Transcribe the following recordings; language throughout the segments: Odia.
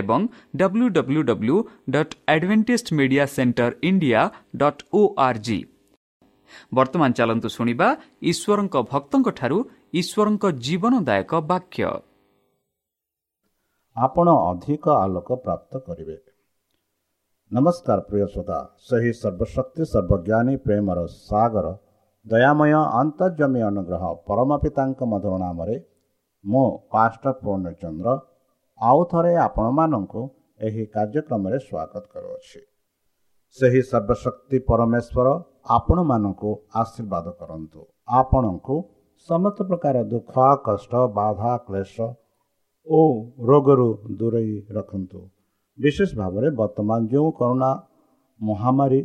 ଏବଂ W W W dot Adventist Media Centre India dot O R ବର୍ତ୍ତମାନ ଚାଲନ୍ତୁ ଶୁଣିବା ଈଶ୍ୱରଙ୍କ ଭକ୍ତଙ୍କଠାରୁ ଈଶ୍ୱରଙ୍କ ଜୀବନଦାୟକ ବାକ୍ୟ। ଆପଣ ଅଧିକ ଆଲୋକ ପ୍ରାପ୍ତ କରିବେ। ନମସ୍କାର ପ୍ରିୟ ଶ୍ରୋତା ସେହି ସର୍ବଶକ୍ତି ସର୍ବଜ୍ଞାନୀ ପ୍ରେମର ସାଗର ଦୟାମୟ ଅନ୍ତର୍ଜମୀ ଅନୁଗ୍ରହ ପରମ ପିତାଙ୍କ ମଧୁର ନାମରେ ମୁଁ ପାଷ୍ଟ ପୂର୍ଣ୍ଣଚନ୍ଦ୍ର ଆଉ ଥରେ ଆପଣମାନଙ୍କୁ ଏହି କାର୍ଯ୍ୟକ୍ରମରେ ସ୍ୱାଗତ କରୁଅଛି। ସେହି ସର୍ବଶକ୍ତି ପରମେଶ୍ୱର ଆପଣମାନଙ୍କୁ ଆଶୀର୍ବାଦ କରନ୍ତୁ। ଆପଣଙ୍କୁ ସମସ୍ତ ପ୍ରକାର ଦୁଃଖ କଷ୍ଟ ବାଧା କ୍ଲେଶ ଓ ରୋଗରୁ ଦୂରେଇ ରଖନ୍ତୁ। ବିଶେଷ ଭାବରେ ବର୍ତ୍ତମାନ ଯେଉଁ କରୋନା ମହାମାରୀ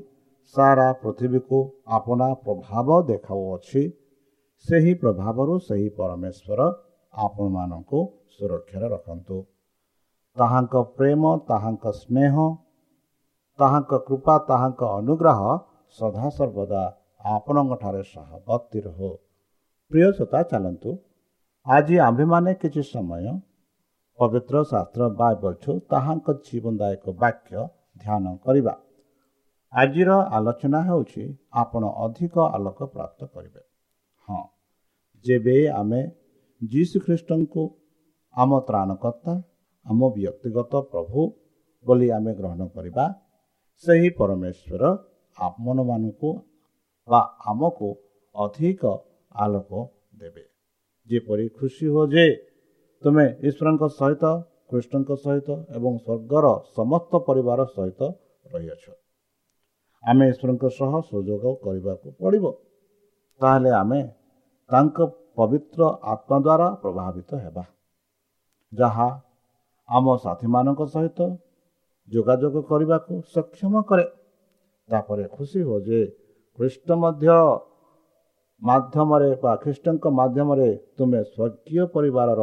ସାରା ପୃଥିବୀକୁ ଆପଣା ପ୍ରଭାବ ଦେଖାଉଅଛି ସେହି ପ୍ରଭାବରୁ ସେହି ପରମେଶ୍ୱର ଆପଣମାନଙ୍କୁ ସୁରକ୍ଷାରେ ରଖନ୍ତୁ। ତାହାଙ୍କ ପ୍ରେମ ତାହାଙ୍କ ସ୍ନେହ ତାହାଙ୍କ କୃପା ତାହାଙ୍କ ଅନୁଗ୍ରହ ସଦାସର୍ବଦା ଆପଣଙ୍କଠାରେ ସହବର୍ତ୍ତୀ ରହୁ। ପ୍ରିୟ ଶ୍ରୋତା ଚାଲନ୍ତୁ। ଆଜି ଆମ୍ଭେମାନେ କିଛି ସମୟ ପବିତ୍ର ଶାସ୍ତ୍ର ବାଇବଲଠୁ ତାହାଙ୍କ ଜୀବନଦାୟକ ବାକ୍ୟ ଧ୍ୟାନ କରିବା। ଆଜିର ଆଲୋଚନା ହେଉଛି ଆପଣ ଅଧିକ ଆଲୋକ ପ୍ରାପ୍ତ କରିବେ। ହଁ ଯେବେ ଆମେ ଯୀଶୁ ଖ୍ରୀଷ୍ଟଙ୍କୁ ଆମ ତ୍ରାଣକର୍ତ୍ତା ଆମ ବ୍ୟକ୍ତିଗତ ପ୍ରଭୁ ବୋଲି ଆମେ ଗ୍ରହଣ କରିବା ସେହି ପରମେଶ୍ୱର ଆପଣମାନଙ୍କୁ ବା ଆମକୁ ଅଧିକ ଆଲୋକ ଦେବେ। ଯେପରି ଖୁସି ହୁଅ ଯେ ତୁମେ ଈଶ୍ୱରଙ୍କ ସହିତ କୃଷ୍ଣଙ୍କ ସହିତ ଏବଂ ସ୍ୱର୍ଗର ସମସ୍ତ ପରିବାର ସହିତ ରହିଅଛ। ଆମେ ଈଶ୍ୱରଙ୍କ ସହ ସୁଯୋଗ କରିବାକୁ ପଡ଼ିବ। ତାହେଲେ ଆମେ ତାଙ୍କ ପବିତ୍ର ଆତ୍ମା ଦ୍ୱାରା ପ୍ରଭାବିତ ହେବା। ଯାହା ଆମ ସାଥୀମାନଙ୍କ ସହିତ ଯୋଗାଯୋଗ କରିବାକୁ ସକ୍ଷମ କରେ। ତାପରେ ଖୁସି ହୁଅ ଯେ ଖ୍ରୀଷ୍ଟ ମଧ୍ୟ ମାଧ୍ୟମରେ ବା ଖ୍ରୀଷ୍ଟଙ୍କ ମାଧ୍ୟମରେ ତୁମେ ସ୍ୱର୍ଗୀୟ ପରିବାରର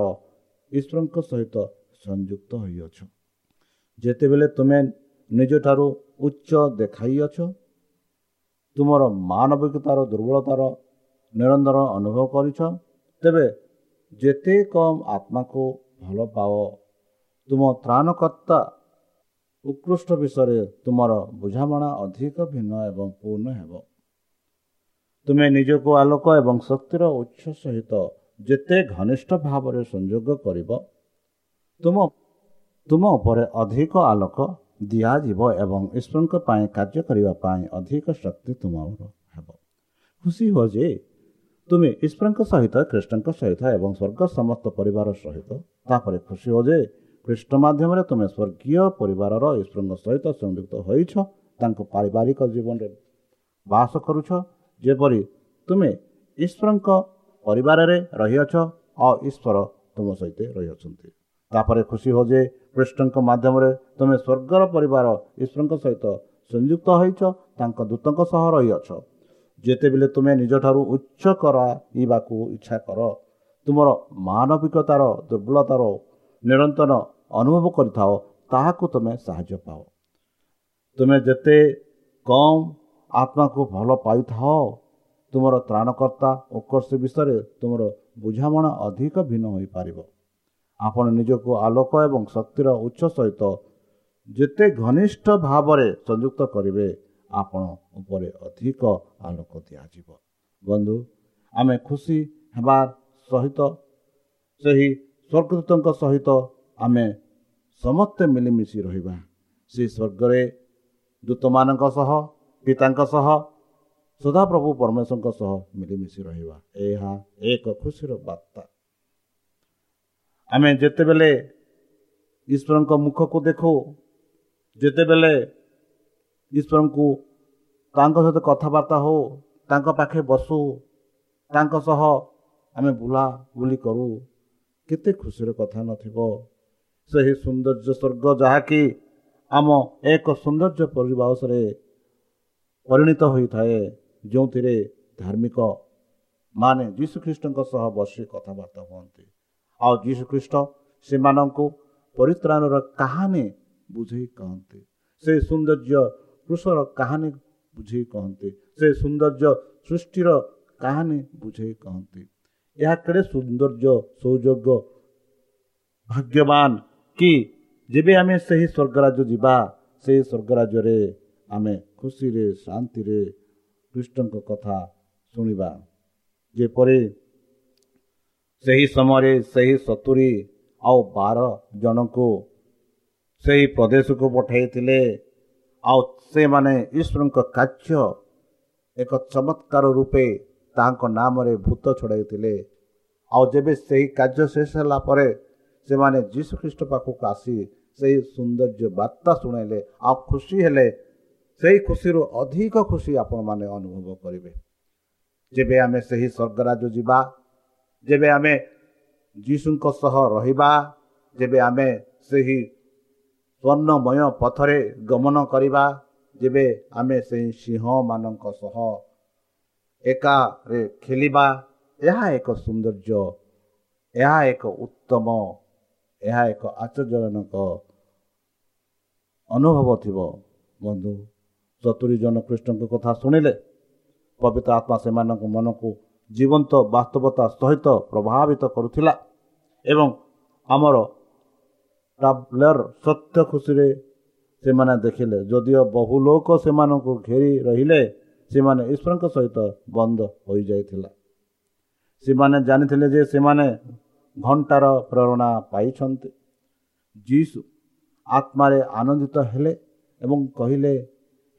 ଈଶ୍ୱରଙ୍କ ସହିତ ସଂଯୁକ୍ତ ହୋଇଅଛ। ଯେତେବେଳେ ତୁମେ ନିଜଠାରୁ ଉଚ୍ଚ ଦେଖାଇଅଛ ତୁମର ମାନବିକତାର ଦୁର୍ବଳତାର ନିରନ୍ତର ଅନୁଭବ କରିଛ ତେବେ ଯେତେ କମ୍ ଆତ୍ମାକୁ ଭଲ ପାଅ ତୁମ ତ୍ରାଣକର୍ତ୍ତା ଉତ୍କୃଷ୍ଟ ବିଷୟରେ ତୁମର ବୁଝାମଣା ଅଧିକ ଭିନ୍ନ ଏବଂ ପୂର୍ଣ୍ଣ ହେବ। ତୁମେ ନିଜକୁ ଆଲୋକ ଏବଂ ଶକ୍ତିର ଉତ୍ସ ସହିତ ଯେତେ ଘନିଷ୍ଠ ଭାବରେ ସଂଯୋଗ କରିବ ତୁମ ତୁମ ଉପରେ ଅଧିକ ଆଲୋକ ଦିଆଯିବ ଏବଂ ଈଶ୍ୱରଙ୍କ ପାଇଁ କାର୍ଯ୍ୟ କରିବା ପାଇଁ ଅଧିକ ଶକ୍ତି ତୁମର ହେବ। ଖୁସି ହୁଅ ଯେ ତୁମେ ଈଶ୍ୱରଙ୍କ ସହିତ ଖ୍ରୀଷ୍ଟଙ୍କ ସହିତ ଏବଂ ସ୍ୱର୍ଗ ସମସ୍ତ ପରିବାର ସହିତ ତାପରେ ଖୁସି ହୁଅ ଯେ ଖ୍ରୀଷ୍ଟ ମାଧ୍ୟମରେ ତୁମେ ସ୍ୱର୍ଗୀୟ ପରିବାରର ଈଶ୍ୱରଙ୍କ ସହିତ ସଂଯୁକ୍ତ ହୋଇଛ ତାଙ୍କ ପାରିବାରିକ ଜୀବନରେ ବାସ କରୁଛ। ଯେପରି ତୁମେ ଈଶ୍ୱରଙ୍କ ପରିବାରରେ ରହିଅଛ ଆଉ ଈଶ୍ୱର ତୁମ ସହିତ ରହିଅଛନ୍ତି। ତାପରେ ଖୁସି ହୋ ଯେ କୃଷ୍ଣଙ୍କ ମାଧ୍ୟମରେ ତୁମେ ସ୍ୱର୍ଗର ପରିବାର ଈଶ୍ୱରଙ୍କ ସହିତ ସଂଯୁକ୍ତ ହୋଇଛ ତାଙ୍କ ଦୂତଙ୍କ ସହ ରହିଅଛ। ଯେତେବେଳେ ତୁମେ ନିଜଠାରୁ ଉଚ୍ଚ କରାଇବାକୁ ଇଚ୍ଛା କର ତୁମର ମାନବିକତାର ଦୁର୍ବଳତାର ନିରନ୍ତର ଅନୁଭବ କରିଥାଅ ତାହାକୁ ତୁମେ ସାହାଯ୍ୟ ପାଅ। ତୁମେ ଯେତେ କମ୍ ଆତ୍ମାକୁ ଭଲ ପାଇଥାଅ ତୁମର ତ୍ରାଣକର୍ତ୍ତା ଉତ୍କର୍ଷ ବିଷୟରେ ତୁମର ବୁଝାମଣା ଅଧିକ ଭିନ୍ନ ହୋଇପାରିବ। ଆପଣ ନିଜକୁ ଆଲୋକ ଏବଂ ଶକ୍ତିର ଉଚ୍ଚ ସହିତ ଯେତେ ଘନିଷ୍ଠ ଭାବରେ ସଂଯୁକ୍ତ କରିବେ ଆପଣ ଉପରେ ଅଧିକ ଆଲୋକ ଦିଆଯିବ। ବନ୍ଧୁ ଆମେ ଖୁସି ହେବା ସହିତ ସେହି ସ୍ୱର୍ଗଦୂତଙ୍କ ସହିତ ଆମେ ସମସ୍ତେ ମିଳିମିଶି ରହିବା। ସେ ସ୍ୱର୍ଗରେ ଦୂତମାନଙ୍କ ସହ ପିତାଙ୍କ ସହ ସଦାପ୍ରଭୁ ପରମେଶ୍ୱରଙ୍କ ସହ ମିଳିମିଶି ରହିବା। ଏହା ଏକ ଖୁସିର ବାର୍ତ୍ତା। ଆମେ ଯେତେବେଳେ ଈଶ୍ୱରଙ୍କ ମୁଖକୁ ଦେଖୁ ଯେତେବେଳେ ଈଶ୍ୱରଙ୍କୁ ତାଙ୍କ ସହିତ କଥାବାର୍ତ୍ତା ହଉ ତାଙ୍କ ପାଖେ ବସୁ ତାଙ୍କ ସହ ଆମେ ବୁଲା ବୁଲି କରୁ କେତେ ଖୁସିର କଥା ନଥିବ। ସେହି ସୌନ୍ଦର୍ଯ୍ୟ ସ୍ୱର୍ଗ ଯାହାକି ଆମ ଏକ ସୌନ୍ଦର୍ଯ୍ୟ ପରିବେଶରେ ପରିଣତ ହୋଇଥାଏ ଯେଉଁଥିରେ ଧାର୍ମିକ ମାନେ ଯୀଶୁଖ୍ରୀଷ୍ଟଙ୍କ ସହ ବସି କଥାବାର୍ତ୍ତା ହୁଅନ୍ତି। ଆଉ ଯୀଶୁଖ୍ରୀଷ୍ଟ ସେମାନଙ୍କୁ ପରିତ୍ରାଣର କାହାଣୀ ବୁଝେଇ କହନ୍ତି। ସେ ସୌନ୍ଦର୍ଯ୍ୟ କୃଷର କାହାଣୀ ବୁଝେଇ କହନ୍ତି। ସେ ସୌନ୍ଦର୍ଯ୍ୟ ସୃଷ୍ଟିର କାହାଣୀ ବୁଝେଇ କହନ୍ତି। ଏହା କେଡ଼େ ସୌନ୍ଦର୍ଯ୍ୟ ସୌଯୋଗ୍ୟ ଭାଗ୍ୟବାନ କି? ଯେବେ ଆମେ ସେହି ସ୍ୱର୍ଗରାଜ୍ୟ ଯିବା ସେହି ସ୍ୱର୍ଗରାଜ୍ୟରେ ଆମେ ଖୁସିରେ ଶାନ୍ତିରେ କୃଷ୍ଣଙ୍କ କଥା ଶୁଣିବା। ଯେପରି ସେହି ସମୟରେ ସେହି ସତୁରୀ ଆଉ ବାର ଜଣଙ୍କୁ ସେହି ପ୍ରଦେଶକୁ ପଠାଇଥିଲେ ଆଉ ସେମାନେ ଈଶ୍ୱରଙ୍କ କାର୍ଯ୍ୟ ଏକ ଚମତ୍କାର ରୂପେ ତାଙ୍କ ନାମରେ ଭୂତ ଛଡ଼ାଇଥିଲେ। ଆଉ ଯେବେ ସେହି କାର୍ଯ୍ୟ ଶେଷ ହେଲା ପରେ ସେମାନେ ଯୀଶୁଖ୍ରୀଷ୍ଟ ପାଖକୁ ଆସି ସେହି ସୌନ୍ଦର୍ଯ୍ୟ ବାର୍ତ୍ତା ଶୁଣାଇଲେ ଆଉ ଖୁସି ହେଲେ ସେହି ଖୁସିରୁ ଅଧିକ ଖୁସି ଆପଣମାନେ ଅନୁଭବ କରିବେ। ଯେବେ ଆମେ ସେହି ସ୍ୱର୍ଗରାଜ ଯିବା ଯେବେ ଆମେ ଯୀଶୁଙ୍କ ସହ ରହିବା ଯେବେ ଆମେ ସେହି ସ୍ୱର୍ଣ୍ଣମୟ ପଥରେ ଗମନ କରିବା ଯେବେ ଆମେ ସେହି ସିଂହମାନଙ୍କ ସହ ଏକାରେ ଖେଳିବା ଏହା ଏକ ସୌନ୍ଦର୍ଯ୍ୟ ଏହା ଏକ ଉତ୍ତମ ଏହା ଏକ ଆଶ୍ଚର୍ଯ୍ୟଜନକ ଅନୁଭବ ଥିବ ବନ୍ଧୁ। ସତୁରି ଜଣ କୃଷ୍ଣଙ୍କ କଥା ଶୁଣିଲେ ପବିତ୍ର ଆତ୍ମା ସେମାନଙ୍କ ମନକୁ ଜୀବନ୍ତ ବାସ୍ତବତା ସହିତ ପ୍ରଭାବିତ କରୁଥିଲା ଏବଂ ଆମର ଟ୍ରାଭେଲର ସତ୍ୟ ଖୁସିରେ ସେମାନେ ଦେଖିଲେ ଯଦିଓ ବହୁ ଲୋକ ସେମାନଙ୍କୁ ଘେରି ରହିଲେ ସେମାନେ ଈଶ୍ୱରଙ୍କ ସହିତ ବନ୍ଦ ହୋଇଯାଇଥିଲା। ସେମାନେ ଜାଣିଥିଲେ ଯେ ସେମାନେ ଘଣ୍ଟାର ପ୍ରେରଣା ପାଇଛନ୍ତି। ଯୀଶୁ ଆତ୍ମାରେ ଆନନ୍ଦିତ ହେଲେ ଏବଂ କହିଲେ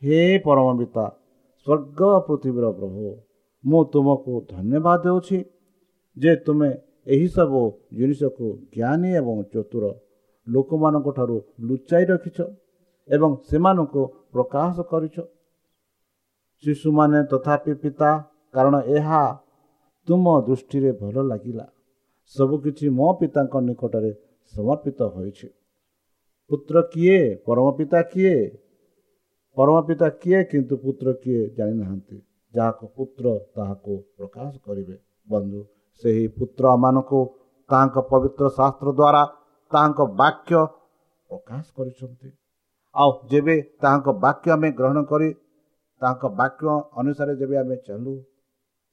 ହେ ପରମ ପିତା ସ୍ୱର୍ଗ ପୃଥିବୀର ପ୍ରଭୁ ମୁଁ ତୁମକୁ ଧନ୍ୟବାଦ ଦେଉଛି ଯେ ତୁମେ ଏହିସବୁ ଜିନିଷକୁ ଜ୍ଞାନୀ ଏବଂ ଚତୁର ଲୋକମାନଙ୍କ ଠାରୁ ଲୁଚାଇ ରଖିଛ ଏବଂ ସେମାନଙ୍କୁ ପ୍ରକାଶ କରିଛ। ଶିଶୁମାନେ ତଥାପି ପିତା କାରଣ ଏହା ତୁମ ଦୃଷ୍ଟିରେ ଭଲ ଲାଗିଲା। ସବୁକିଛି ମୋ ପିତାଙ୍କ ନିକଟରେ ସମର୍ପିତ ହୋଇଛି। ପୁତ୍ର କିଏ? ପରମ ପିତା କିଏ? ପରମ ପିତା କିଏ କିନ୍ତୁ ପୁତ୍ର କିଏ ଜାଣିନାହାନ୍ତି। ଯାହାକୁ ପୁତ୍ର ତାହାକୁ ପ୍ରକାଶ କରିବେ। ବନ୍ଧୁ ସେହି ପୁତ୍ରମାନଙ୍କୁ ତାହାଙ୍କ ପବିତ୍ର ଶାସ୍ତ୍ର ଦ୍ୱାରା ତାହାଙ୍କ ବାକ୍ୟ ପ୍ରକାଶ କରିଛନ୍ତି। ଆଉ ଯେବେ ତାହାଙ୍କ ବାକ୍ୟ ଆମେ ଗ୍ରହଣ କରି ତାଙ୍କ ବାକ୍ୟ ଅନୁସାରେ ଯେବେ ଆମେ ଚାଲୁ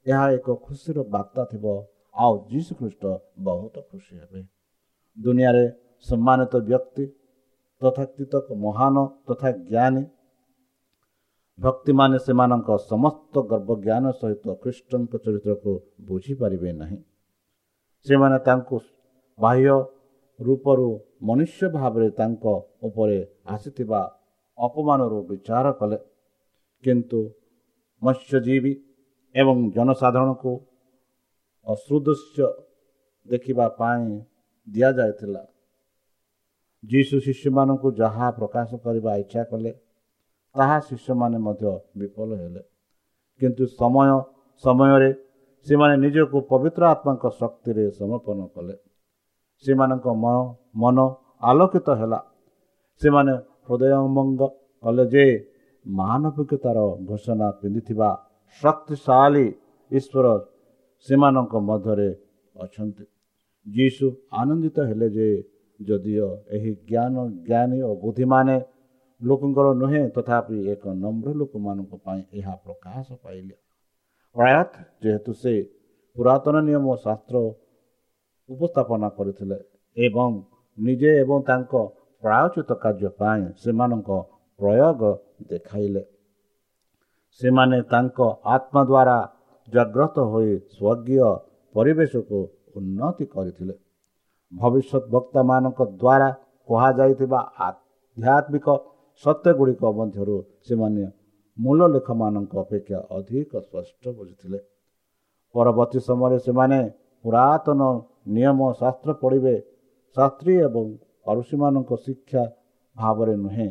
ଏହା ଏକ ଖୁସିର ବାର୍ତ୍ତା ଥିବ। ଆଉ ଯୀଶୁ ଖ୍ରୀଷ୍ଟ ବହୁତ ଖୁସି ହେବେ। ଦୁନିଆରେ ସମ୍ମାନିତ ବ୍ୟକ୍ତି ତଥାତୀତ ମହାନ ତଥା ଜ୍ଞାନୀ ଭକ୍ତିମାନେ ସେମାନଙ୍କ ସମସ୍ତ ଗର୍ବ ଜ୍ଞାନ ସହିତ ଖ୍ରୀଷ୍ଟଙ୍କ ଚରିତ୍ରକୁ ବୁଝିପାରିବେ ନାହିଁ। ସେମାନେ ତାଙ୍କୁ ବାହ୍ୟ ରୂପରୁ ମନୁଷ୍ୟ ଭାବରେ ତାଙ୍କ ଉପରେ ଆସିଥିବା ଅପମାନରୁ ବିଚାର କଲେ। କିନ୍ତୁ ମତ୍ସ୍ୟଜୀବୀ ଏବଂ ଜନସାଧାରଣଙ୍କୁ ଅସୃଦୃଶ୍ୟ ଦେଖିବା ପାଇଁ ଦିଆଯାଇଥିଲା। ଯୀଶୁ ଶିଷ୍ୟମାନଙ୍କୁ ଯାହା ପ୍ରକାଶ କରିବା ଇଚ୍ଛା କଲେ ତାହା ଶିଷ୍ୟମାନେ ମଧ୍ୟ ବିଫଳ ହେଲେ। କିନ୍ତୁ ସମୟ ସମୟରେ ସେମାନେ ନିଜକୁ ପବିତ୍ର ଆତ୍ମାଙ୍କ ଶକ୍ତିରେ ସମର୍ପଣ କଲେ। ସେମାନଙ୍କ ମନ ମନ ଆଲୋକିତ ହେଲା। ସେମାନେ ହୃଦୟଙ୍ଗମ କଲେ ଯେ ମାନବିକତାର ଘୋଷଣା ପିନ୍ଧିଥିବା ଶକ୍ତିଶାଳୀ ଈଶ୍ୱର ସେମାନଙ୍କ ମଧ୍ୟରେ ଅଛନ୍ତି। ଯୀଶୁ ଆନନ୍ଦିତ ହେଲେ ଯେ ଯଦିଓ ଏହି ଜ୍ଞାନ ଜ୍ଞାନୀ ଓ ବୁଦ୍ଧିମାନେ ଲୋକଙ୍କର ନୁହେଁ ତଥାପି ଏକ ନମ୍ର ଲୋକମାନଙ୍କ ପାଇଁ ଏହା ପ୍ରକାଶ ପାଇଲେ। ପ୍ରାୟତଃ ଯେହେତୁ ସେ ପୁରାତନ ନିୟମ ଶାସ୍ତ୍ର ଉପସ୍ଥାପନା କରିଥିଲେ ଏବଂ ନିଜେ ଏବଂ ତାଙ୍କ ପ୍ରାୟୋଚିତ କାର୍ଯ୍ୟ ପାଇଁ ସେମାନଙ୍କ ପ୍ରୟୋଗ ଦେଖାଇଲେ। ସେମାନେ ତାଙ୍କ ଆତ୍ମା ଦ୍ୱାରା ଜାଗ୍ରତ ହୋଇ ସ୍ୱର୍ଗୀୟ ପରିବେଶକୁ ଉନ୍ନତି କରିଥିଲେ। ଭବିଷ୍ୟତ ବକ୍ତାମାନଙ୍କ ଦ୍ୱାରା କୁହାଯାଇଥିବା ଆଧ୍ୟାତ୍ମିକ ସତ୍ୟ ଗୁଡ଼ିକ ମଧ୍ୟରୁ ସେମାନେ ମୂଳ ଲେଖମାନଙ୍କ ଅପେକ୍ଷା ଅଧିକ ସ୍ପଷ୍ଟ ବୁଝିଥିଲେ। ପରବର୍ତ୍ତୀ ସମୟରେ ସେମାନେ ପୁରାତନ ନିୟମ ଶାସ୍ତ୍ର ପଢ଼ିବେ। ଶାସ୍ତ୍ରୀ ଏବଂ ପଡ଼ୋଶୀମାନଙ୍କ ଶିକ୍ଷା ଭାବରେ ନୁହେଁ।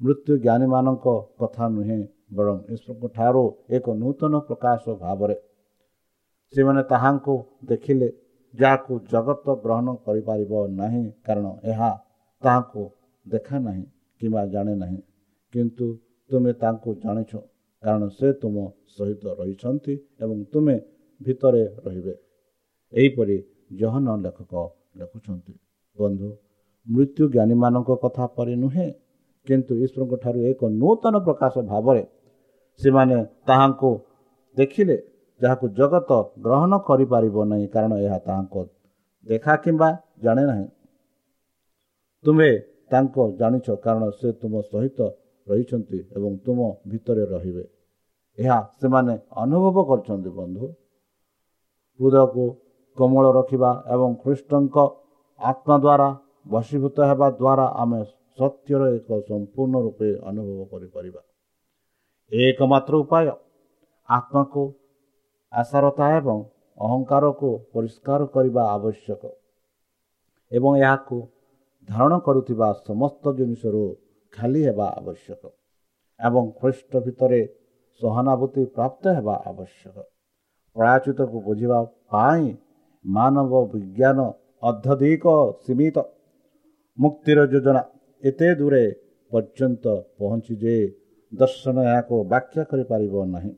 ମୃତ୍ୟୁ ଜ୍ଞାନୀମାନଙ୍କ କଥା ନୁହେଁ। ବରଂ ଈଶ୍ୱରଙ୍କ ଠାରୁ ଏକ ନୂତନ ପ୍ରକାଶ ଭାବରେ ସେମାନେ ତାହାଙ୍କୁ ଦେଖିଲେ ଯାହାକୁ ଜଗତ ଗ୍ରହଣ କରିପାରିବ ନାହିଁ କାରଣ ଏହା ତାହାକୁ ଦେଖା ନାହିଁ କିମ୍ବା ଜାଣେ ନାହିଁ। କିନ୍ତୁ ତୁମେ ତାଙ୍କୁ ଜାଣିଛ କାରଣ ସେ ତୁମ ସହିତ ରହିଛନ୍ତି ଏବଂ ତୁମେ ଭିତରେ ରହିବେ। ଏହିପରି ଜହନ ଲେଖକ ଲେଖୁଛନ୍ତି। ବନ୍ଧୁ ମୃତ୍ୟୁ ଜ୍ଞାନୀମାନଙ୍କ କଥା ପରି ନୁହେଁ କିନ୍ତୁ ଈଶ୍ୱରଙ୍କ ଠାରୁ ଏକ ନୂତନ ପ୍ରକାଶ ଭାବରେ ସେମାନେ ତାହାଙ୍କୁ ଦେଖିଲେ ଯାହାକୁ ଜଗତ ଗ୍ରହଣ କରିପାରିବ ନାହିଁ କାରଣ ଏହା ତାହାଙ୍କ ଦେଖା କିମ୍ବା ଜାଣେ ନାହିଁ। ତୁମେ ତାଙ୍କ ଜାଣିଛ କାରଣ ସେ ତୁମ ସହିତ ରହିଛନ୍ତି ଏବଂ ତୁମ ଭିତରେ ରହିବେ। ଏହା ସେମାନେ ଅନୁଭବ କରିଛନ୍ତି ବନ୍ଧୁ। ହୃଦୟକୁ କୋମଳ ରଖିବା ଏବଂ ଖ୍ରୀଷ୍ଟଙ୍କ ଆତ୍ମା ଦ୍ୱାରା ବଶୀଭୂତ ହେବା ଦ୍ୱାରା ଆମେ ସତ୍ୟର ଏକ ସମ୍ପୂର୍ଣ୍ଣ ରୂପେ ଅନୁଭବ କରିପାରିବା। ଏକମାତ୍ର ଉପାୟ ଆତ୍ମାକୁ ଆଶାରତା ଏବଂ ଅହଙ୍କାରକୁ ପରିଷ୍କାର କରିବା ଆବଶ୍ୟକ ଏବଂ ଏହାକୁ ଧାରଣ କରୁଥିବା ସମସ୍ତ ଜିନିଷରୁ ଖାଲି ହେବା ଆବଶ୍ୟକ ଏବଂ ଖ୍ରୀଷ୍ଟ ଭିତରେ ସହାନୁଭୂତି ପ୍ରାପ୍ତ ହେବା ଆବଶ୍ୟକ। ପ୍ରାୟଚିତକୁ ବୁଝିବା ପାଇଁ ମାନବ ବିଜ୍ଞାନ ଅତ୍ୟଧିକ ସୀମିତ। ମୁକ୍ତିର ଯୋଜନା ଏତେ ଦୂରେ ପର୍ଯ୍ୟନ୍ତ ପହଞ୍ଚି ଯେ ଦର୍ଶନ ଏହାକୁ ବ୍ୟାଖ୍ୟା କରିପାରିବ ନାହିଁ।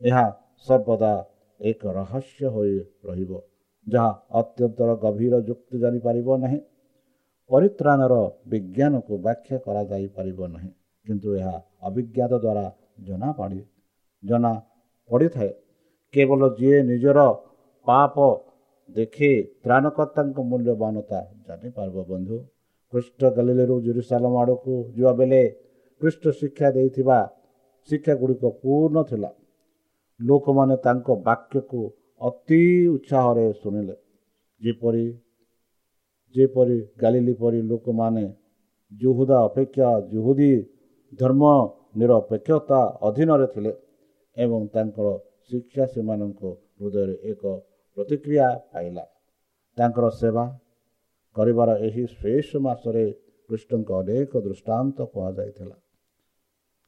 ଏହା ସର୍ବଦା ଏକ ରହସ୍ୟ ହୋଇ ରହିବ ଯାହା ଅତ୍ୟନ୍ତର ଗଭୀର ଯୁକ୍ତି ଜାଣିପାରିବ ନାହିଁ। ପରିତ୍ରାଣର ବିଜ୍ଞାନକୁ ବ୍ୟାଖ୍ୟା କରାଯାଇପାରିବ ନାହିଁ କିନ୍ତୁ ଏହା ଅଭିଜ୍ଞାତ ଦ୍ୱାରା ଜଣାପଡ଼ି ଜଣା ପଡ଼ିଥାଏ କେବଳ ଯିଏ ନିଜର ପାପ ଦେଖି ତ୍ରାଣକର୍ତ୍ତାଙ୍କ ମୂଲ୍ୟବାନତା ଜାଣିପାରିବ ବନ୍ଧୁ। ଖ୍ରୀଷ୍ଟ ଗାଲିଲେରୁ ଜେରୁସାଲମ ଆଡ଼କୁ ଯିବା ବେଳେ ଖ୍ରୀଷ୍ଟ ଶିକ୍ଷା ଦେଇଥିବା ଶିକ୍ଷା ଗୁଡ଼ିକ ପୂର୍ଣ୍ଣ ଥିଲା। ଲୋକମାନେ ତାଙ୍କ ବାକ୍ୟକୁ ଅତି ଉତ୍ସାହରେ ଶୁଣିଲେ। ଯେପରି ଯେପରି ଗାଲିଲି ପରି ଲୋକମାନେ ଜୁହୁଦା ଅପେକ୍ଷା ଜୁହୁଦୀ ଧର୍ମ ନିରପେକ୍ଷତା ଅଧୀନରେ ଥିଲେ ଏବଂ ତାଙ୍କର ଶିକ୍ଷା ସେମାନଙ୍କ ହୃଦୟରେ ଏକ ପ୍ରତିକ୍ରିୟା ପାଇଲା। ତାଙ୍କର ସେବା କରିବାର ଏହି ଶେଷ ମାସରେ କୃଷ୍ଣଙ୍କ ଅନେକ ଦୃଷ୍ଟାନ୍ତ କୁହାଯାଇଥିଲା।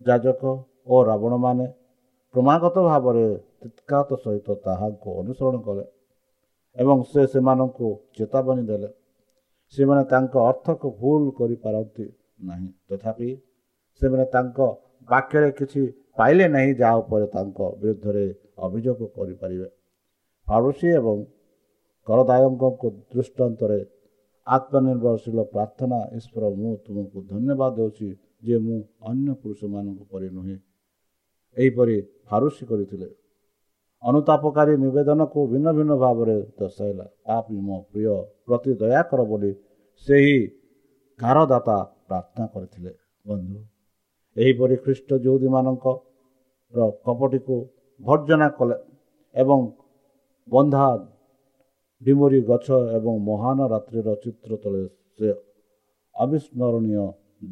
ଯାଜକ ଓ ରାବଣମାନେ କ୍ରମାଗତ ଭାବରେ ତିତ୍କାତ ସହିତ ତାହାକୁ ଅନୁସରଣ କଲେ ଏବଂ ସେ ସେମାନଙ୍କୁ ଚେତାବନୀ ଦେଲେ। ସେମାନେ ତାଙ୍କ ଅର୍ଥକୁ ଭୁଲ କରିପାରନ୍ତି ନାହିଁ। ତଥାପି ସେମାନେ ତାଙ୍କ ବାକ୍ୟରେ କିଛି ପାଇଲେ ନାହିଁ ଯାହା ଉପରେ ତାଙ୍କ ବିରୁଦ୍ଧରେ ଅଭିଯୋଗ କରିପାରିବେ। ଫାରୁସି ଏବଂ କରଦାୟଙ୍କ ଦୃଷ୍ଟାନ୍ତରେ ଆତ୍ମନିର୍ଭରଶୀଳ ପ୍ରାର୍ଥନା ଈଶ୍ୱର ମୁଁ ତୁମକୁ ଧନ୍ୟବାଦ ଦେଉଛି ଯେ ମୁଁ ଅନ୍ୟ ପୁରୁଷମାନଙ୍କ ପରି ନୁହେଁ ଏହିପରି ଫାରୁସି କରିଥିଲେ ଅନୁତାପକାରୀ ନିବେଦନକୁ ଭିନ୍ନ ଭିନ୍ନ ଭାବରେ ଦର୍ଶାଇଲା ପାପି ମୋ ପ୍ରିୟ ପ୍ରତି ଦୟାକର ବୋଲି ସେହି କାରଦାତା ପ୍ରାର୍ଥନା କରିଥିଲେ ବନ୍ଧୁ ଏହିପରି ଖ୍ରୀଷ୍ଟ ଯୁହୁଦୀମାନଙ୍କର କପଟିକୁ ଭର୍ଜନା କଲେ ଏବଂ ବନ୍ଧା ଡିମୁରି ଗଛ ଏବଂ ମହାନ ରାତ୍ରିର ଚିତ୍ର ତଳେ ସେ ଅବିସ୍ମରଣୀୟ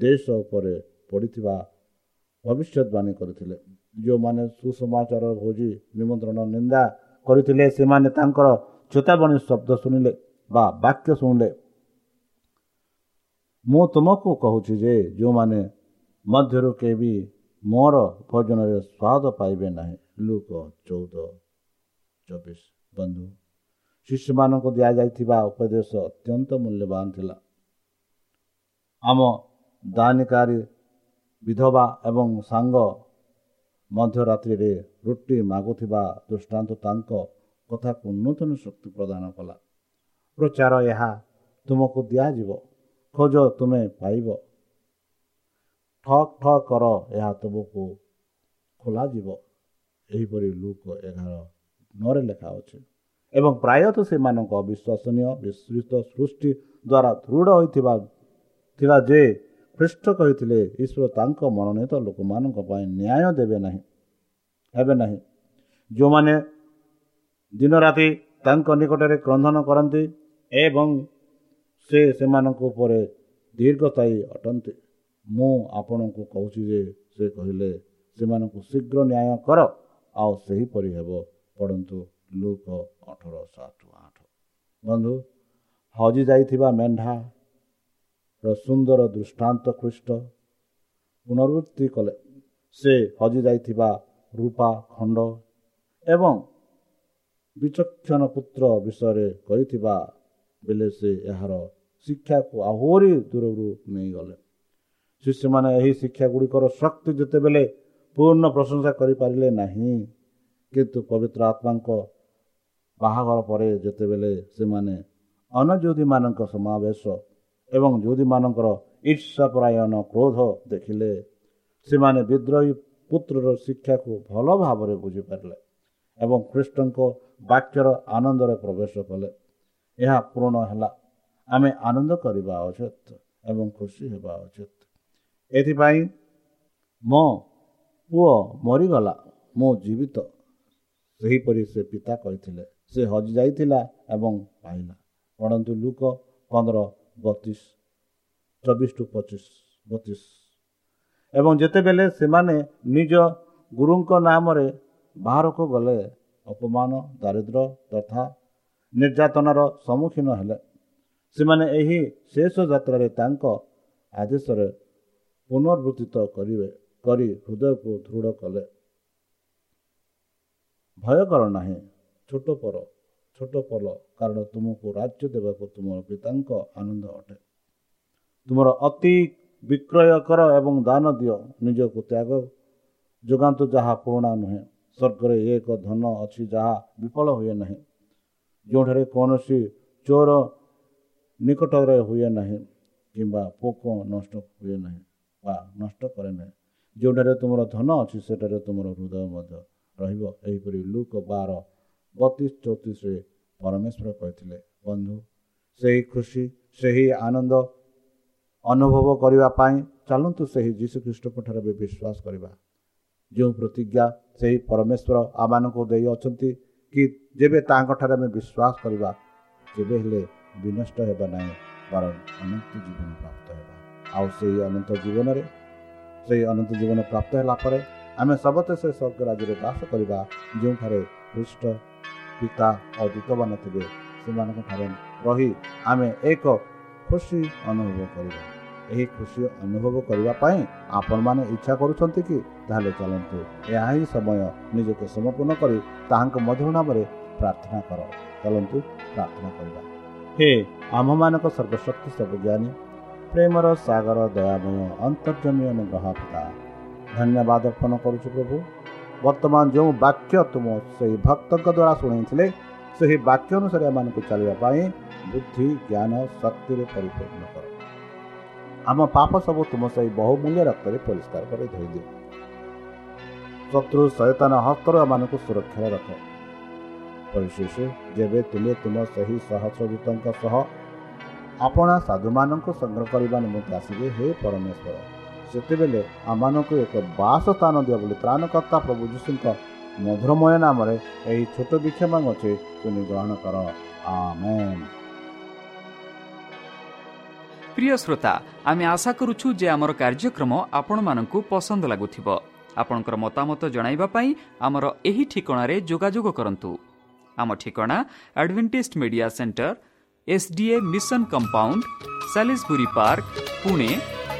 ଦେଶ ଉପରେ ପଡ଼ିଥିବା ଭବିଷ୍ୟତବାଣୀ କରିଥିଲେ। ଯେଉଁମାନେ ସୁସମାଚାର ଭୋଜି ନିମନ୍ତ୍ରଣ ନିନ୍ଦା କରିଥିଲେ ସେମାନେ ତାଙ୍କର ଚେତାବନୀ ଶବ୍ଦ ଶୁଣିଲେ ବା ବାକ୍ୟ ଶୁଣିଲେ। ମୁଁ ତୁମକୁ କହୁଛି ଯେ ଯେଉଁମାନେ ମଧ୍ୟରୁ କେହି ମୋର ଭୋଜନରେ ସ୍ୱାଦ ପାଇବେ ନାହିଁ। ଲୁକ ଚଉଦ ଚବିଶ ବନ୍ଧୁ ଶିଶୁମାନଙ୍କୁ ଦିଆଯାଇଥିବା ଉପଦେଶ ଅତ୍ୟନ୍ତ ମୂଲ୍ୟବାନ ଥିଲା। ଆମ ଦାନିକାରୀ ବିଧବା ଏବଂ ସାଙ୍ଗ ମଧ୍ୟରାତ୍ରିରେ ରୁଟି ମାଗୁଥିବା ଦୃଷ୍ଟାନ୍ତ ତାଙ୍କ କଥାକୁ ନୂତନ ଶକ୍ତି ପ୍ରଦାନ କଲା। ପ୍ରଚାର ଏହା ତୁମକୁ ଦିଆଯିବ। ଖୋଜ ତୁମେ ପାଇବ। ଠକ୍ ଠକ୍ କର ଏହା ତୁମକୁ ଖୋଲାଯିବ। ଏହିପରି ଲୁକ ଏଗାର ନରେ ଲେଖା ଅଛି। ଏବଂ ପ୍ରାୟତଃ ସେମାନଙ୍କ ଅବିଶ୍ୱସନୀୟ ବିସ୍ତୃତ ସୃଷ୍ଟି ଦ୍ୱାରା ଦୃଢ଼ ହୋଇଥିବା ଥିଲା ଯେ ଖ୍ରୀଷ୍ଟ କହିଥିଲେ ଈଶ୍ୱର ତାଙ୍କ ମନୋନୀତ ଲୋକମାନଙ୍କ ପାଇଁ ନ୍ୟାୟ ଦେବେ ନାହିଁ ହେବେ ନାହିଁ। ଯେଉଁମାନେ ଦିନ ରାତି ତାଙ୍କ ନିକଟରେ କ୍ରନ୍ଧନ କରନ୍ତି ଏବଂ ସେ ସେମାନଙ୍କ ଉପରେ ଦୀର୍ଘସ୍ଥାୟୀ ଅଟନ୍ତି। ମୁଁ ଆପଣଙ୍କୁ କହୁଛି ଯେ ସେ କହିଲେ ସେମାନଙ୍କୁ ଶୀଘ୍ର ନ୍ୟାୟ କର ଆଉ ସେହିପରି ହେବ। ପଢ଼ନ୍ତୁ। ଲୁକ ଅଠର ସାତ ଆଠ। ବନ୍ଧୁ ହଜି ଯାଇଥିବା ମେଣ୍ଢାର ସୁନ୍ଦର ଦୃଷ୍ଟାନ୍ତ ଖ୍ରୀଷ୍ଟ ପୁନରୁକ୍ତି କଲେ। ସେ ହଜି ଯାଇଥିବା ରୂପା ଖଣ୍ଡ ଏବଂ ବିଚକ୍ଷଣ ପୁତ୍ର ବିଷୟରେ କହିଥିବା ବେଳେ ସେ ଏହାର ଶିକ୍ଷାକୁ ଆହୁରି ଦୂରରୁ ନେଇଗଲେ। ଶିଷ୍ୟମାନେ ଏହି ଶିକ୍ଷା ଗୁଡ଼ିକର ଶକ୍ତି ଯେତେବେଳେ ପୂର୍ଣ୍ଣ ପ୍ରଶଂସା କରିପାରିଲେ ନାହିଁ କିନ୍ତୁ ପବିତ୍ର ଆତ୍ମାଙ୍କ ବାହାଘର ପରେ ଯେତେବେଳେ ସେମାନେ ଅନଯୋଧୀମାନଙ୍କ ସମାବେଶ ଏବଂ ଯୋଧୀମାନଙ୍କର ଈର୍ଷାପରାୟଣ କ୍ରୋଧ ଦେଖିଲେ ସେମାନେ ବିଦ୍ରୋହୀ ପୁତ୍ରର ଶିକ୍ଷାକୁ ଭଲ ଭାବରେ ବୁଝିପାରିଲେ ଏବଂ ଖ୍ରୀଷ୍ଟଙ୍କ ବାକ୍ୟର ଆନନ୍ଦରେ ପ୍ରବେଶ କଲେ। ଏହା ପୂରଣ ହେଲା ଆମେ ଆନନ୍ଦ କରିବା ଉଚିତ ଏବଂ ଖୁସି ହେବା ଉଚିତ। ଏଥିପାଇଁ ମୋ ପୁଅ ମରିଗଲା ମୁଁ ଜୀବିତ ସେହିପରି ସେ ପିତା କହିଥିଲେ। ସେ ହଜିଯାଇଥିଲା ଏବଂ ପାଇଲା। ପଢ଼ନ୍ତୁ ଲୁକ ପନ୍ଦର ବତିଶ ଚବିଶ ଟୁ ପଚିଶ ବତିଶ। ଏବଂ ଯେତେବେଳେ ସେମାନେ ନିଜ ଗୁରୁଙ୍କ ନାମରେ ବାହାରକୁ ଗଲେ ଅପମାନ ଦାରିଦ୍ର୍ୟ ତଥା ନିର୍ଯାତନାର ସମ୍ମୁଖୀନ ହେଲେ। ସେମାନେ ଏହି ଶେଷ ଯାତ୍ରାରେ ତାଙ୍କ ଆଦେଶରେ ପୁନର୍ବୃତ୍ତିତ କରିବେ କରି ହୃଦୟକୁ ଦୃଢ଼ କଲେ। ଭୟ କର ନାହିଁ। ଛୋଟ ପର ଛୋଟ ପଲ କାରଣ ତୁମକୁ ରାଜ୍ୟ ଦେବାକୁ ତୁମର ପିତାଙ୍କ ଆନନ୍ଦ ଅଟେ। ତୁମର ଅତି ବିକ୍ରୟ କର ଏବଂ ଦାନ ଦିଅ ନିଜକୁ ତ୍ୟାଗ ଯୋଗାନ୍ତୁ ଯାହା ପୁରୁଣା ନୁହେଁ। ସ୍ୱର୍ଗରେ ଏକ ଧନ ଅଛି ଯାହା ବିଫଳ ହୁଏ ନାହିଁ। ଯେଉଁଠାରେ କୌଣସି ଚୋର ନିକଟରେ ହୁଏ ନାହିଁ କିମ୍ବା ପୋକ ନଷ୍ଟ ହୁଏ ନାହିଁ ବା ନଷ୍ଟ କରେ ନାହିଁ। ଯେଉଁଠାରେ ତୁମର ଧନ ଅଛି ସେଠାରେ ତୁମର ହୃଦୟ ମଧ୍ୟ ରହିବ। ଏହିପରି ଲୁକ ବାର ବତିଶ ଚଉତିଶରେ ପରମେଶ୍ୱର କହିଥିଲେ ବନ୍ଧୁ ସେହି ଖୁସି ସେହି ଆନନ୍ଦ ଅନୁଭବ କରିବା ପାଇଁ ଚାଲନ୍ତୁ ସେହି ଯୀଶୁଖ୍ରୀଷ୍ଟଙ୍କଠାରେ ବି ବିଶ୍ୱାସ କରିବା। ଯେଉଁ ପ୍ରତିଜ୍ଞା ସେହି ପରମେଶ୍ୱର ଆମମାନଙ୍କୁ ଦେଇଅଛନ୍ତି କି ଯେବେ ତାଙ୍କଠାରେ ଆମେ ବିଶ୍ୱାସ କରିବା ଯେବେ ହେଲେ ବିନଷ୍ଟ ହେବା ନାହିଁ ବରଂ ଅନନ୍ତ ଜୀବନ ପ୍ରାପ୍ତ ହେବା। ଆଉ ସେହି ଅନନ୍ତ ଜୀବନରେ ସେହି ଅନନ୍ତ ଜୀବନ ପ୍ରାପ୍ତ ହେଲା ପରେ ଆମେ ସମସ୍ତେ ସେ ସ୍ୱର୍ଗ ରାଜ୍ୟରେ ବାସ କରିବା ଯେଉଁଠାରେ ଖ୍ରୀଷ୍ଟ ପିତା ଓ ଦୂତମାନ ଥିବେ ସେମାନଙ୍କ ଠାରେ ରହି ଆମେ ଏକ ଖୁସି ଅନୁଭବ କରିବା। ଏହି ଖୁସି ଅନୁଭବ କରିବା ପାଇଁ ଆପଣମାନେ ଇଚ୍ଛା କରୁଛନ୍ତି କି? ତାହେଲେ ଚାଲନ୍ତୁ ଏହା ହିଁ ସମୟ ନିଜକୁ ସମର୍ପଣ କରି ତାହାଙ୍କ ମଧୁର ନାମରେ ପ୍ରାର୍ଥନା କର। ଚାଲନ୍ତୁ ପ୍ରାର୍ଥନା କରିବା। ହେ ଆମ୍ଭମାନଙ୍କ ସର୍ବଶକ୍ତି ସବୁଜ୍ଞାନୀ ପ୍ରେମର ସାଗର ଦୟାମୟ ଅନ୍ତର୍ଜମୀ ଅନୁଗ୍ରହ ପିତା ଧନ୍ୟବାଦ ଅର୍ପଣ କରୁଛୁ ପ୍ରଭୁ। ବର୍ତ୍ତମାନ ଯେଉଁ ବାକ୍ୟ ତୁମ ସେହି ଭକ୍ତଙ୍କ ଦ୍ୱାରା ଶୁଣେଇଥିଲେ ସେହି ବାକ୍ୟ ଅନୁସାରେ ଏମାନଙ୍କୁ ଚାଲିବା ପାଇଁ ବୁଦ୍ଧି ଜ୍ଞାନ ଶକ୍ତିରେ ପରିପୂର୍ଣ୍ଣ କର ଆମ ପାପ ସବୁ ତୁମ ସେହି ବହୁମୂଲ୍ୟ ରକ୍ତରେ ପରିଷ୍କାର କରି ଧୋଇଦିଅ ଶତ୍ରୁ ସୈତାନ ହସ୍ତରୁ ଏମାନଙ୍କୁ ସୁରକ୍ଷାରେ ରଖ ପରିଶେଷ ଯେବେ ତୁମେ ତୁମ ସେହି ସହସ୍ରଦୂତଙ୍କ ସହ ଆପଣା ସାଧୁମାନଙ୍କୁ ସଂଗ୍ରହ କରିବା ନିମନ୍ତେ ଆସିବେ ହେ ପରମେଶ୍ୱର ସେତେବେଳେ ଆମମାନଙ୍କୁ ଏକ ବାସ ସ୍ଥାନ ଦିଅ ବୋଲି ତ୍ରାଣକର୍ତ୍ତା ପ୍ରଭୁ ଯୀଶୁଙ୍କ ମଧୁରମୟ ନାମରେ ଏହି ଛୋଟ ବିକ୍ଷମ ଅଛି ତୁମେ ଗ୍ରହଣ କର। ଆମେ ପ୍ରିୟ ଶ୍ରୋତା ଆମେ ଆଶା କରୁଛୁ ଯେ ଆମର କାର୍ଯ୍ୟକ୍ରମ ଆପଣମାନଙ୍କୁ ପସନ୍ଦ ଲାଗୁଥିବ। ଆପଣଙ୍କର ମତାମତ ଜଣାଇବା ପାଇଁ ଆମର ଏହି ଠିକଣାରେ ଯୋଗାଯୋଗ କରନ୍ତୁ। ଆମ ଠିକଣା Adventist Media Centre S DA mission compound Salisbury Park Pune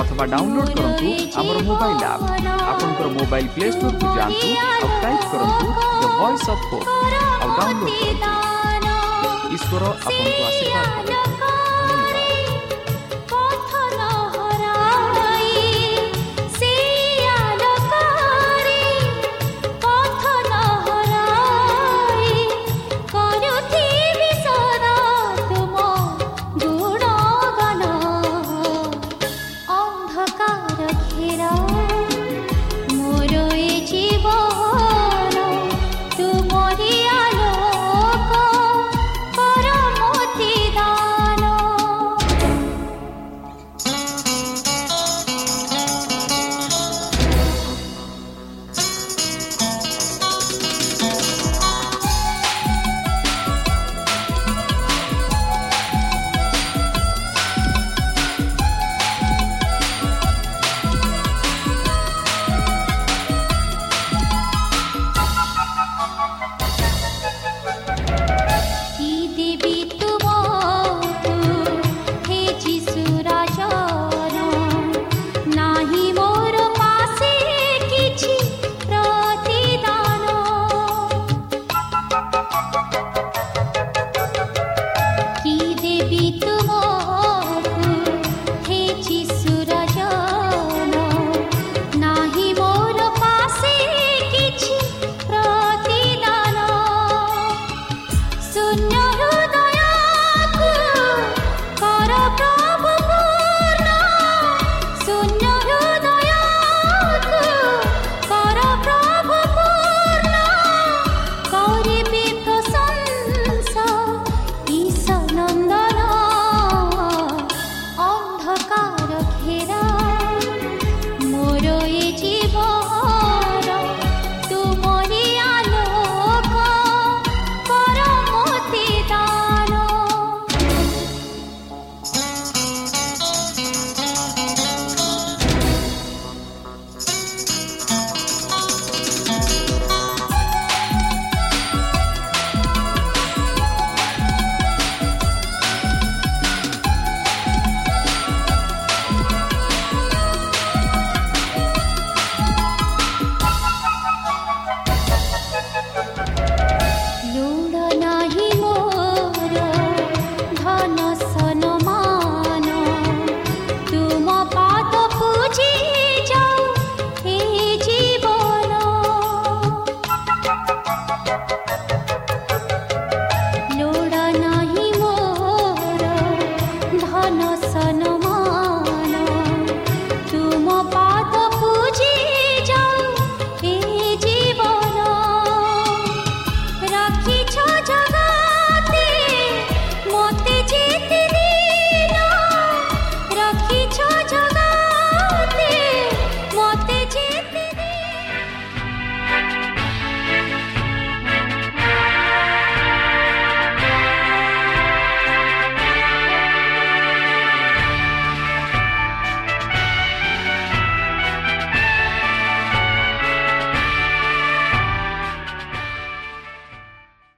ଅଥବା ଡାଉନଲୋଡ୍ କରନ୍ତୁ ଆମର ମୋବାଇଲ ଆପ୍ ଆପଣଙ୍କର ମୋବାଇଲ ପ୍ଲେ ଷ୍ଟୋରକୁ ଯାଆନ୍ତୁ ଆଉ ଟାଇପ୍ କରନ୍ତୁ ଦ ଭଏସ୍ ଅଫ୍ ହୋପ୍ ଆଉ ଡାଉନଲୋଡ୍ କରନ୍ତୁ ଈଶ୍ୱର ଆପଣଙ୍କୁ ଆଶୀର୍ବାଦ କରନ୍ତୁ